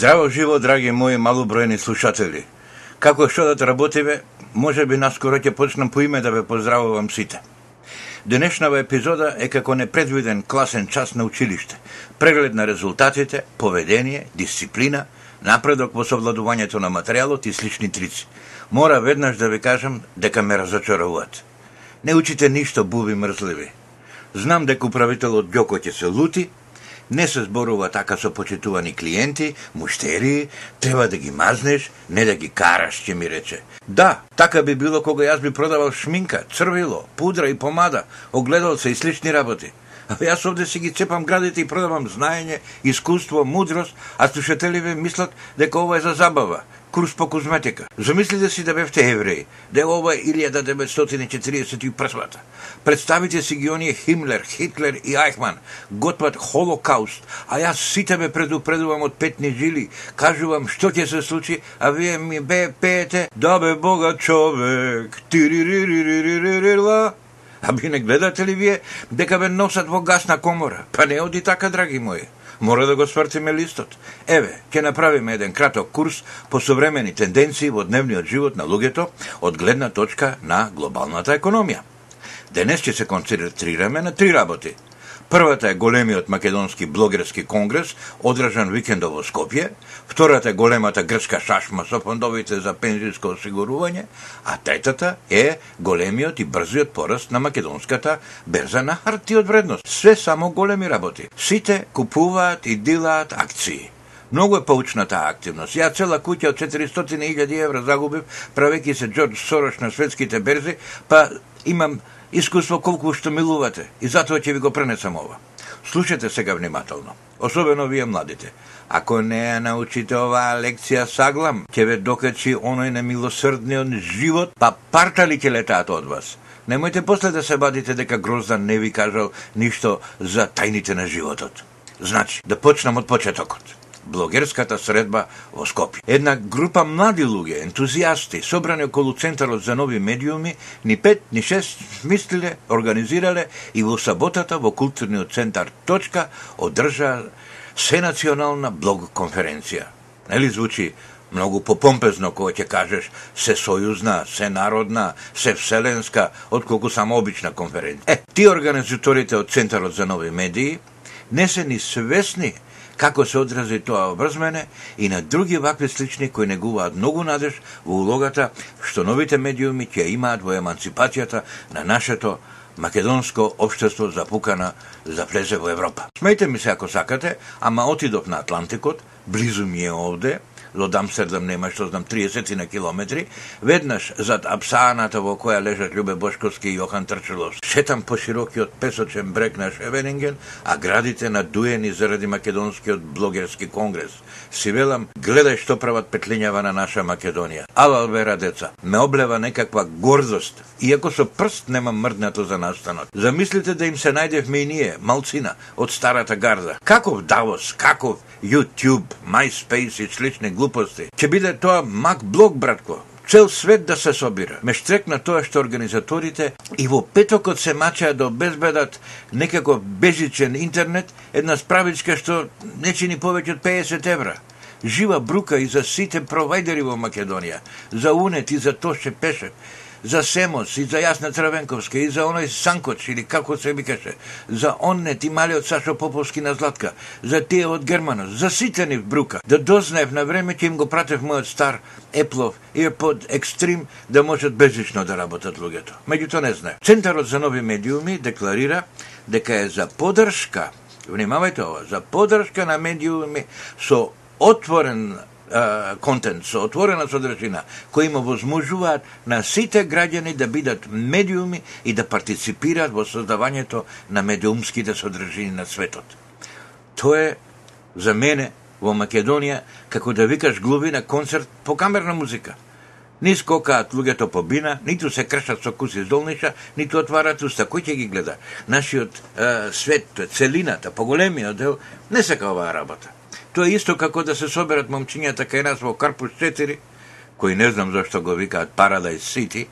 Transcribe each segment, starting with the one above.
Здраво живо, драги мои малобројни слушатели. Како што да работиме, може би наскоро ќе почнам по име да ве поздравувам сите. Денешнава епизода е како непредвиден класен час на училиште. Преглед на резултатите, поведение, дисциплина, напредок во совладувањето на материјалот и слични трици. Мора веднаш да ви кажам дека ме разочаруваат. Не учите ништо буби мрзливи. Знам дека управителот Ѓоко ќе се лути, не се зборува така со почитувани клиенти, муштери, треба да ги мазнеш, не да ги караш, ќе ми рече. Да, така би било кога јас би продавал шминка, црвило, пудра и помада, огледалца и слични работи. А јас овде си ги цепам градите и продавам знаење, искуство, мудрост, а слушателиве мислат дека ова е за забава, курс по козметика. Замислите си да бевте евреи, да е ова 1941 да Представите си ги оние Химлер, Хитлер и Айхман, готват холокауст, а јас сите ме предупредувам од петни жили, кажувам што ќе се случи, а вие ми бе пеете, да бе бога човек, тириририририририла. А би не гледате ли вие дека бе носат во гасна комора? Па не оди така, драги мои. Мора да го свртиме листот. Еве, ќе направиме еден краток курс по современи тенденции во дневниот живот на луѓето од гледна точка на глобалната економија. Денес ќе се концентрираме на три работи – Првата е големиот македонски блогерски конгрес, одржан викендов во Скопје, втората е големата грчка шашма со фондовите за пензијско осигурување, а третата е големиот и брзиот пораст на македонската берза на харти од вредност. Све само големи работи. Сите купуваат и дилаат акции. Многу е поучна таа активност. Ја цела куќа од 400.000 евра загубив, правејќи се Джордж Сорош на светските берзи, па имам искуство колку што милувате и затоа ќе ви го пренесам ова. Слушате сега внимателно, особено вие младите. Ако не ја научите оваа лекција саглам, ќе ве докачи оној немилосрдниот живот, па партали ќе летаат од вас. Немојте после да се бадите дека Гроздан не ви кажал ништо за тајните на животот. Значи, да почнам од почетокот блогерската средба во Скопје. Една група млади луѓе, ентузијасти, собрани околу Центарот за нови медиуми, ни пет, ни шест мислиле, организирале и во саботата во културниот центар Точка одржаа сенационална блог конференција. Нели звучи многу попомпезно кога ќе кажеш се сојузна, се народна, се вселенска, отколку само обична конференција. Е, ти организаторите од Центарот за нови медии не се ни свесни како се одрази тоа обрзмене и на други вакви слични кои негуваат многу надеж во улогата што новите медиуми ќе имаат во емансипацијата на нашето македонско општество запукана за влезе во Европа. Смејте ми се ако сакате, ама отидов на Атлантикот, близу ми е овде, од Амстердам нема што знам 30 на километри, веднаш зад Апсааната во која лежат Љубе Бошковски и Јохан Трчелов. Шетам по широкиот песочен брег на Шевенинген, а градите надуени заради македонскиот блогерски конгрес. Си велам, гледај што прават петлињава на наша Македонија. Ала вера деца, ме облева некаква гордост, иако со прст нема мрднато за настанот. Замислите да им се најдевме и ние, малцина, од старата гарда. Каков Давос, каков YouTube, MySpace и слични глупости. Ќе биде тоа мак блог, братко. Цел свет да се собира. Ме штрекна тоа што организаторите и во петокот се мачаа да обезбедат некако безичен интернет, една справичка што не чини повеќе од 50 евра. Жива брука и за сите провайдери во Македонија, за Унет и за Тоше Пешев за Семос и за Јасна Црвенковска и за оној Санкоч или како се викаше, за оннет и малиот Сашо Поповски на Златка, за тие од Германос, за сите ни в брука. Да дознаев на време ќе им го пратев мојот стар Еплов и под екстрим да можат безлично да работат луѓето. Меѓутоа не знае. Центарот за нови медиуми декларира дека е за подршка Внимавајте ова, за подршка на медиуми со отворен контент, со отворена содржина, кои има возможуваат на сите граѓани да бидат медиуми и да партиципираат во создавањето на медиумските содржини на светот. Тоа е за мене во Македонија како да викаш глуби на концерт по камерна музика. Ни скокаат луѓето по бина, ниту се кршат со куси долниша, ниту отварат уста. Кој ќе ги гледа? Нашиот е, свет, целината, поголемиот дел, не сака оваа работа. Тоа е исто како да се соберат момчињата кај нас во Карпус 4, кои не знам зашто го викаат Paradise City,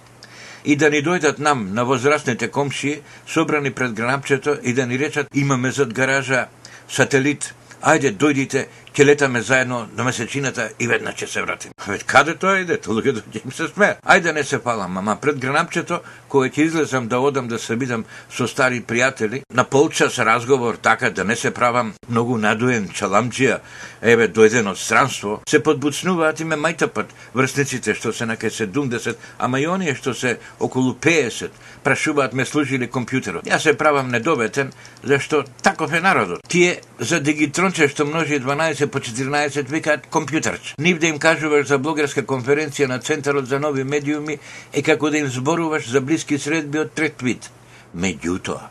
и да ни дојдат нам, на возрастните комши, собрани пред гранапчето и да ни речат имаме зад гаража сателит, ајде дојдите, ќе летаме заедно до месечината и веднаш ќе се вратим. Веќе каде тоа иде? Луѓето ќе им се смеат. Ајде не се палам, ама пред гранапчето, кога ќе излезам да одам да се видам со стари пријатели, на полчас разговор така да не се правам многу надуен чаламџија, еве дојден од странство, се подбуцнуваат и ме мајтапат врсниците што се на кај 70, ама и оние што се околу 50, прашуваат ме служили компјутерот. Јас се правам недоветен, зашто таков е народот. Тие за дигитронче што множи 12 по 14 викаат компјутерч. Нив да им кажуваш за блогерска конференција на Центарот за нови медиуми е како да им зборуваш за блиски средби од трет вид. Меѓутоа,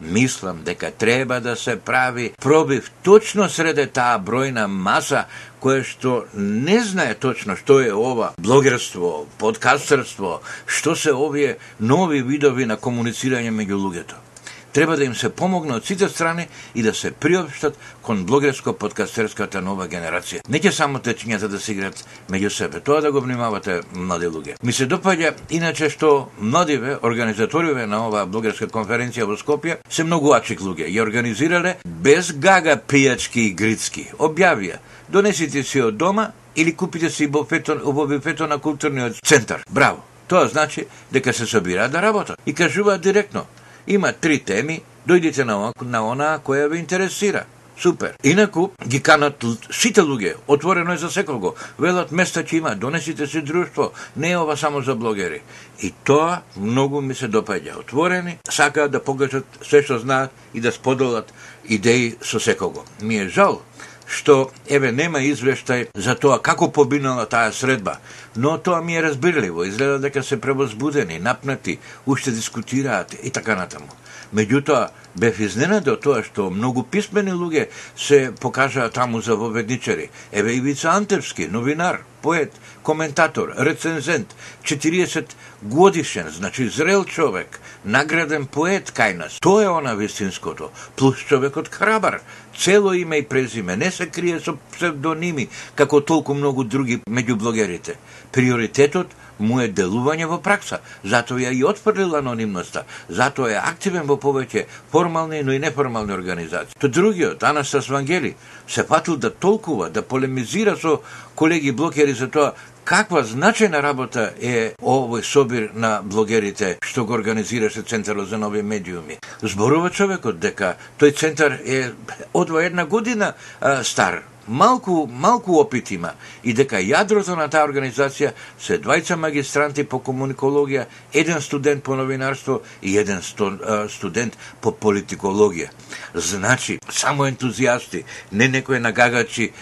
мислам дека треба да се прави пробив точно среде таа бројна маса која што не знае точно што е ова блогерство, подкастерство, што се овие нови видови на комуницирање меѓу луѓето треба да им се помогне од сите страни и да се приобштат кон блогерско-подкастерската нова генерација. Не ќе само течињата да се играат меѓу себе, тоа да го внимавате млади луѓе. Ми се допаѓа иначе што младиве, организаториве на оваа блогерска конференција во Скопје се многу ачик луѓе. Ја организирале без гага пијачки и грицки. Објавија, донесите си од дома или купите си во буфето на културниот центар. Браво! Тоа значи дека се собира да работат и кажуваат директно Има три теми, дојдите на, на она која ве интересира. Супер. Инаку ги канат сите луѓе, отворено е за секого. Велат места ќе има, донесите се друштво, не е ова само за блогери. И тоа многу ми се допаѓа. Отворени, сакаат да покажат се што знаат и да споделат идеи со секого. Ми е жал што еве нема извештај за тоа како побинала таа средба, но тоа ми е разбирливо, изгледа дека се превозбудени, напнати, уште дискутираат и така натаму. Меѓутоа, бев изненаден тоа што многу писмени луѓе се покажаа таму за воведничари. Еве Ивица Антевски, новинар, поет, коментатор, рецензент, 40 годишен, значи зрел човек, награден поет кај нас. Тоа е она вистинското. Плюс човекот храбар, цело име и презиме, не се крие со псевдоними, како толку многу други меѓу блогерите. Приоритетот му е делување во пракса, затоа ја и отфрлил анонимноста, затоа е активен во повеќе формални, но и неформални организации. То другиот, Анастас Вангели, се патил да толкува, да полемизира со колеги блогери за тоа каква значајна работа е овој собир на блогерите што го организираше Центарот за нови медиуми. Зборува човекот дека тој центар е одва една година а, стар, малку, малку опит има и дека јадрото на таа организација се двајца магистранти по комуникологија, еден студент по новинарство и еден студент по политикологија. Значи, само ентузијасти, не некои нагагачи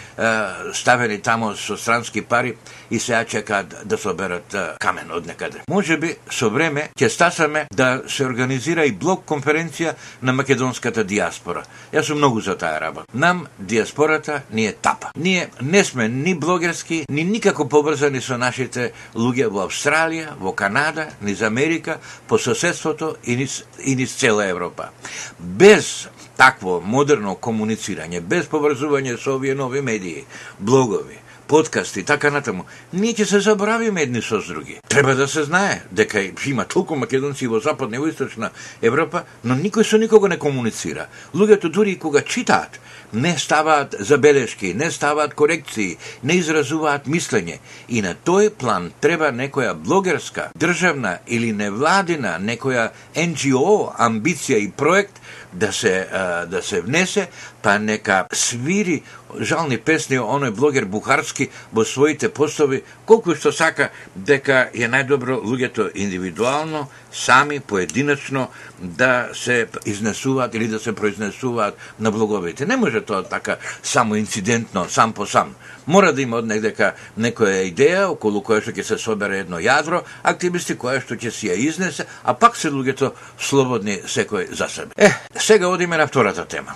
ставени тамо со странски пари и се чекаат да соберат камен од некаде. Може би со време ќе стасаме да се организира и блок конференција на македонската диаспора. Јас сум многу за таа работа. Нам диаспората ни е етапа. Ние не сме ни блогерски, ни никако поврзани со нашите луѓе во Австралија, во Канада, низ Америка, по соседството и низ, и низ цела Европа. Без такво модерно комуницирање, без поврзување со овие нови медии, блогови, подкасти и така натаму, ние ќе се заборавиме едни со други. Треба да се знае дека има толку македонци во западна и во источна Европа, но никој со никого не комуницира. Луѓето дури и кога читаат, не ставаат забелешки, не ставаат корекции, не изразуваат мислење. И на тој план треба некоја блогерска, државна или невладина, некоја NGO амбиција и проект да се да се внесе, па нека свири жални песни оној блогер Бухарски во своите постови, колку што сака дека е најдобро луѓето индивидуално, сами, поединечно, да се изнесуваат или да се произнесуваат на блоговите. Не може тоа така само инцидентно, сам по сам. Мора да има од дека некоја идеја околу која што ќе се собере едно јадро, активисти која што ќе си ја изнесе, а пак се луѓето слободни секој за себе. Е, сега одиме на втората тема.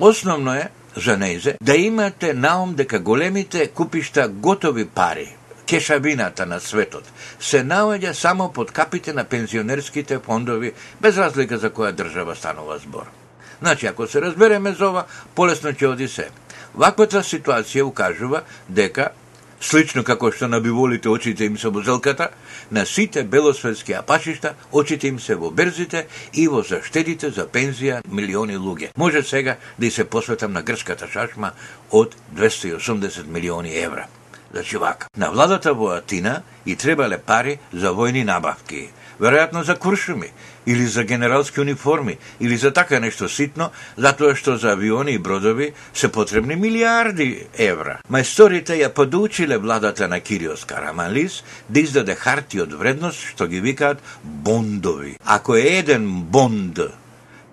Основно е за нејзе да имате наум дека големите купишта готови пари кешавината на светот се наоѓа само под капите на пензионерските фондови, без разлика за која држава станува збор. Значи, ако се разбереме за ова, полесно ќе оди се. Ваквата ситуација укажува дека Слично како што на биволите очите им се во зелката, на сите белосветски апашишта очите им се во берзите и во заштедите за пензија милиони луѓе. Може сега да и се посветам на грчката шашма од 280 милиони евра. Значи вака, на владата во Атина и требале пари за војни набавки, веројатно за куршуми, или за генералски униформи, или за така нешто ситно, затоа што за авиони и бродови се потребни милиарди евра. Мајсторите ја подучиле владата на Кириос Карамалис да издаде харти од вредност што ги викаат бондови. Ако е еден бонд,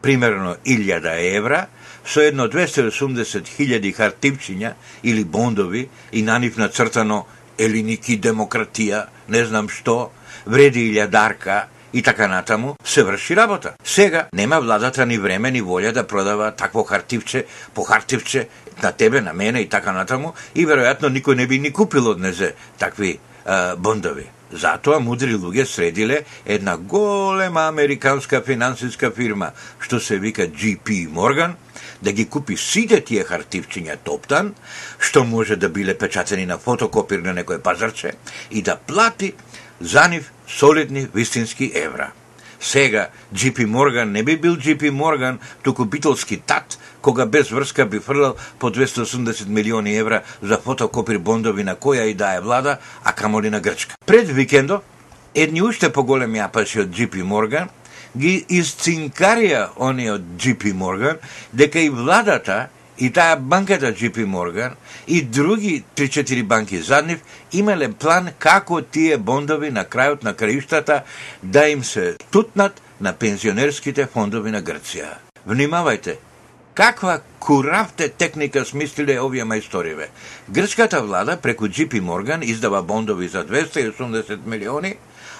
примерно 1000 евра, со едно 280.000 хартивчиња или бондови и на нив нацртано Елиники демократија, не знам што, вреди илјадарка и така натаму, се врши работа. Сега нема владата ни време ни волја да продава такво хартивче по хартивче на тебе, на мене и така натаму и веројатно никој не би ни купил од незе такви е, бондови. Затоа мудри луѓе средиле една голема американска финансиска фирма, што се вика GP Morgan, да ги купи сите тие хартивчиња топтан, што може да биле печатени на фотокопир на некој пазарче, и да плати за нив солидни вистински евра. Сега Джипи Морган не би бил Джипи Морган, туку битолски тат, кога без врска би фрлал по 280 милиони евра за фотокопир бондови на која и да е влада, а камоли на Грчка. Пред викендо, едни уште поголеми апаши од Джипи Морган ги изцинкарија они од JP Морган дека и владата и таа банката JP Morgan и други 3-4 банки за нив имале план како тие бондови на крајот на краиштата да им се тутнат на пензионерските фондови на Грција. Внимавајте, каква куравте техника смислиле овие мајсториве. Грчката влада преку JP Morgan издава бондови за 280 милиони,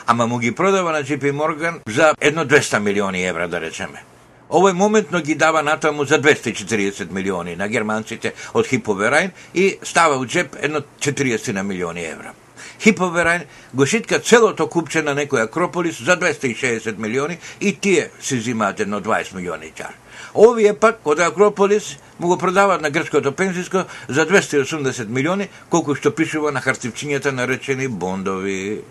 ама му ги продава на JP Morgan за едно 200 милиони евра, да речеме. Овој моментно ги дава натаму за 240 милиони на германците од Хиповерајн и става у джеп едно 40 на милиони евра. Хиповерајн го шитка целото купче на некој Акрополис за 260 милиони и тие си зимаат едно 20 милиони чар. Овие пак од Акрополис му го продаваат на грчкото пензиско за 280 милиони, колку што пишува на хартивчињата наречени бондови.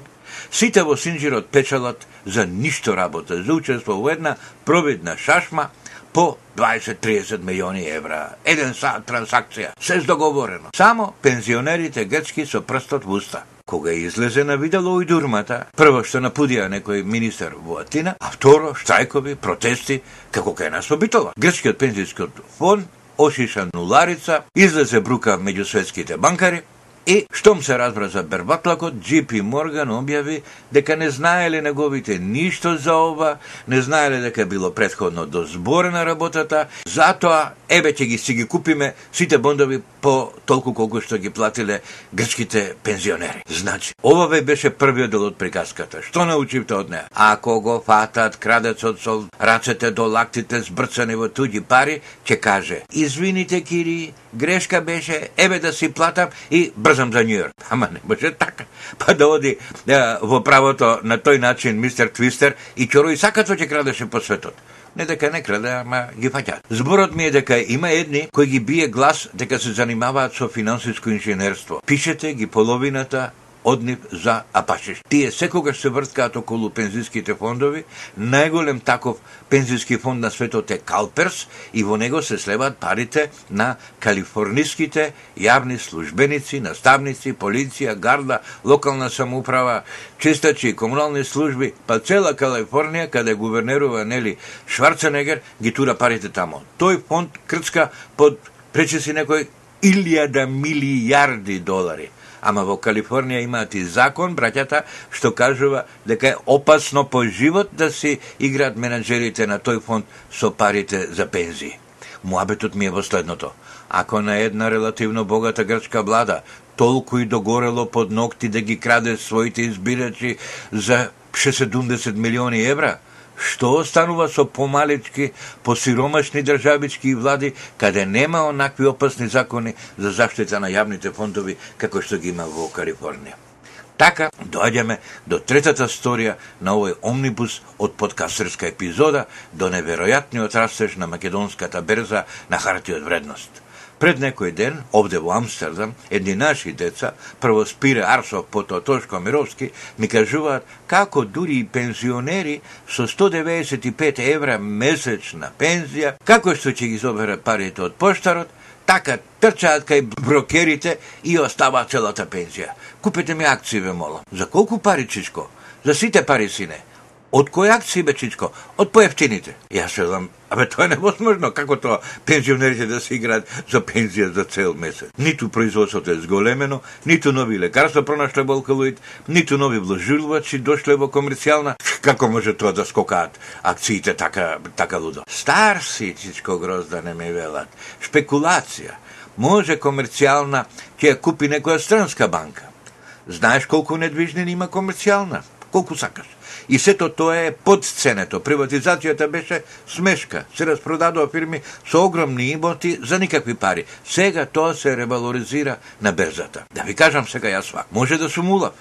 Сите во Синџирот печалат за ништо работа, за учество во една провидна шашма по 20-30 милиони евра. Еден са трансакција. Се договорено. Само пензионерите грчки со прстот в уста. Кога излезе на видело и дурмата, прво што напудија некој министер во Атина, а второ штрајкови, протести, како кај нас во Грчкиот пензијскиот фонд ошиша нуларица, излезе брука меѓу светските банкари, И, штом се разбра за Бербаклакот, JP Морган објави дека не знаеле неговите ништо за ова, не знаеле дека било предходно дозборена работата, затоа, ебе ќе ги си ги купиме сите бондови по толку колку што ги платиле грчките пензионери. Значи, ова ве беше првиот дел од приказката. Што научивте од неа? Ако го фатат крадецот со рацете до лактите збрцани во туѓи пари, ќе каже, извините, Кири, грешка беше, еве да си платам и брзам за Нью-Йорк. Ама не може така. Па да оди е, во правото на тој начин мистер Твистер и чорој сакато ќе крадеше по светот. Не дека не краде, ама ги фаќат. Зборот ми е дека има едни кои ги бие глас дека се занимаваат со финансиско инженерство. Пишете ги половината од нив за апашиш. Тие секогаш се врткаат околу пензиските фондови. Најголем таков пензиски фонд на светот е Калперс и во него се слеваат парите на калифорниските јавни службеници, наставници, полиција, гарда, локална самоуправа, чистачи, комунални служби, па цела Калифорнија, каде гувернерува Нели Шварценегер, ги тура парите тамо. Тој фонд крцка под пречеси некој илјада милијарди долари. Ама во Калифорнија имаат и закон, браќата, што кажува дека е опасно по живот да си играат менеджерите на тој фонд со парите за пензии. Муабетот ми е во следното. Ако на една релативно богата грчка влада толку и догорело под ногти да ги краде своите избирачи за 60 милиони евра, Што останува со помалечки, посиромашни државички влади, каде нема онакви опасни закони за заштита на јавните фондови, како што ги има во Калифорнија. Така, доаѓаме до третата сторија на овој омнибус од подкастерска епизода до неверојатниот растеж на македонската берза на хартија од вредност. Пред некој ден, овде во Амстердам, едни наши деца, прво Спире Арсов, потоа Тошко Мировски, ми кажуваат како дури и пензионери со 195 евра месечна пензија, како што ќе ги соберат парите од поштарот, така трчаат кај брокерите и остава целата пензија. Купете ми акции, ве молам. За колку пари, Чичко? За сите пари, сине. Од кој акции бе Чичко? Од поевтините. Јас велам, абе тоа е невозможно, како тоа пензионерите да се играат за пензија за цел месец. Ниту производството е зголемено, ниту нови лекарства пронашле во алкалоид, ниту нови вложувачи дошле во комерцијална. Како може тоа да скокаат акциите така така лудо? Стар си, Чичко Гроздане ме велат. Шпекулација. Може комерцијална ќе купи некоја странска банка. Знаеш колку недвижнини има комерцијална? Колку сакаш? И сето тоа е подценето. Приватизацијата беше смешка. Се распродадоа фирми со огромни имоти за никакви пари. Сега тоа се ревалоризира на берзата. Да ви кажам сега јас вак. Може да сум улав,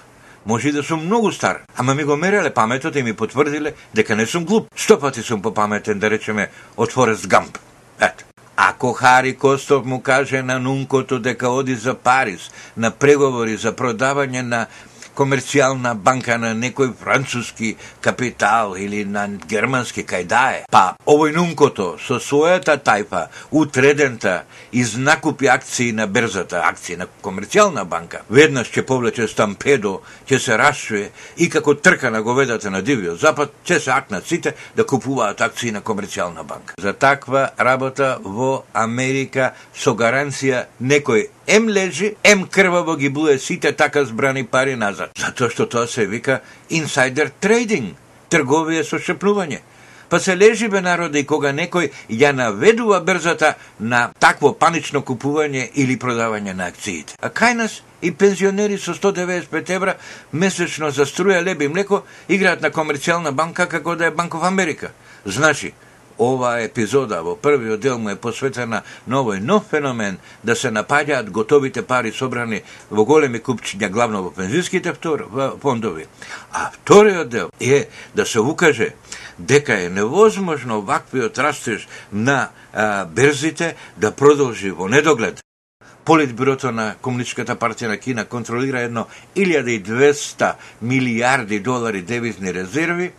може и да сум многу стар, ама ми го мереле паметот и ми потврдиле дека не сум глуп. Сто пати сум попаметен, да речеме, од Форест Гамп. Ето. Ако Хари Костов му каже на Нункото дека оди за Париз на преговори за продавање на комерцијална банка на некој француски капитал или на германски кај дае. Па, овој нункото со својата тајпа утредента изнакупи акции на берзата, акции на комерцијална банка. Веднаш ќе повлече стампедо, ќе се расчуе и како трка на говедата на дивиот запад, ќе се акнат сите да купуваат акции на комерцијална банка. За таква работа во Америка со гаранција некој ем лежи, ем крваво ги буе сите така збрани пари назад. Затоа што тоа се вика инсайдер трейдинг, трговија со шепнување. Па се лежи бе народа и кога некој ја наведува брзата на такво панично купување или продавање на акциите. А кај нас и пензионери со 195 евра месечно за струја, леб и млеко играат на комерцијална банка како да е Банков Америка. Значи, Ова епизода во првиот дел му е посветена на овој нов феномен да се напаѓаат готовите пари собрани во големи купчиња главно во пензиските фондови. А вториот дел е да се укаже дека е невозможно ваквиот растеж на а, берзите да продолжи во недоглед. Политбюрото на Комунистичката партија на Кина контролира едно 1200 милиарди долари девизни резерви,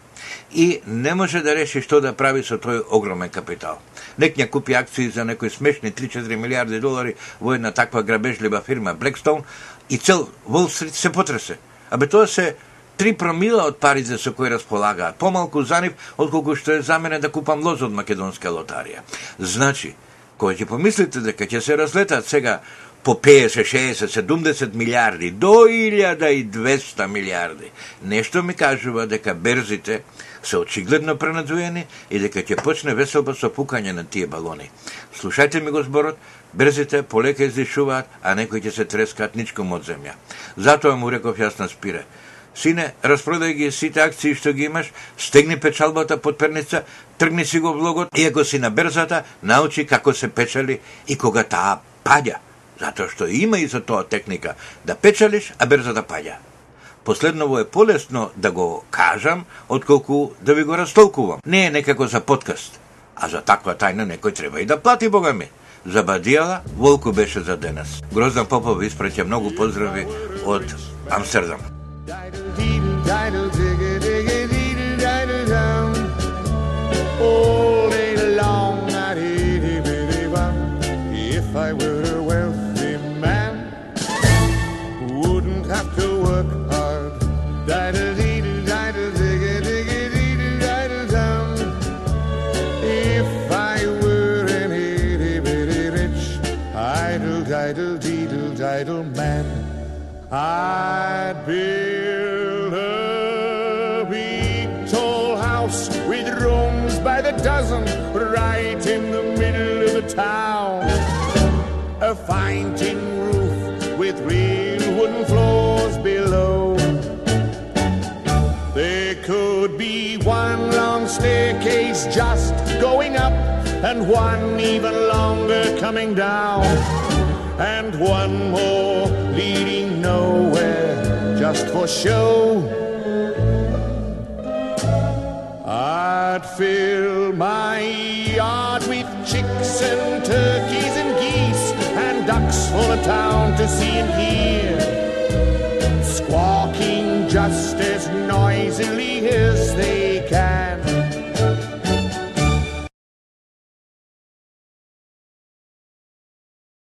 и не може да реши што да прави со тој огромен капитал. Нек ја купи акции за некои смешни 3-4 милиарди долари во една таква грабежлива фирма Blackstone и цел Wall Street се потресе. Абе тоа се три промила од парите со кои располагаат, помалку за нив отколку што е за мене да купам лоз од македонска лотарија. Значи, кога ќе помислите дека ќе се разлетат сега по 50, 60, 70 милиарди до 1200 милиарди. Нешто ми кажува дека берзите се очигледно пренадвоени и дека ќе почне веселба со пукање на тие балони. Слушајте ми го зборот, брзите, полека издишуваат, а некои ќе се трескаат ничком од земја. Затоа му реков јас на спире. Сине, распродај ги сите акции што ги имаш, стегни печалбата под перница, тргни си го влогот и ако си на берзата, научи како се печали и кога таа паѓа затоа што има и за тоа техника да печалиш, а берзата паѓа. Последново е полесно да го кажам, отколку да ви го растолкувам. Не е некако за подкаст, а за таква тајна некој треба и да плати, бога ми. За Бадијала, Волку беше за денес. Гроздан Попов испраќа многу поздрави од Амстердам. All day long, if I were I'd build a big tall house with rooms by the dozen right in the middle of the town. A fine tin roof with real wooden floors below. There could be one long staircase just going up and one even longer coming down and one more leading nowhere just for show. I'd fill my yard with chicks and turkeys and geese and ducks for the town to see and hear, squawking just as noisily as they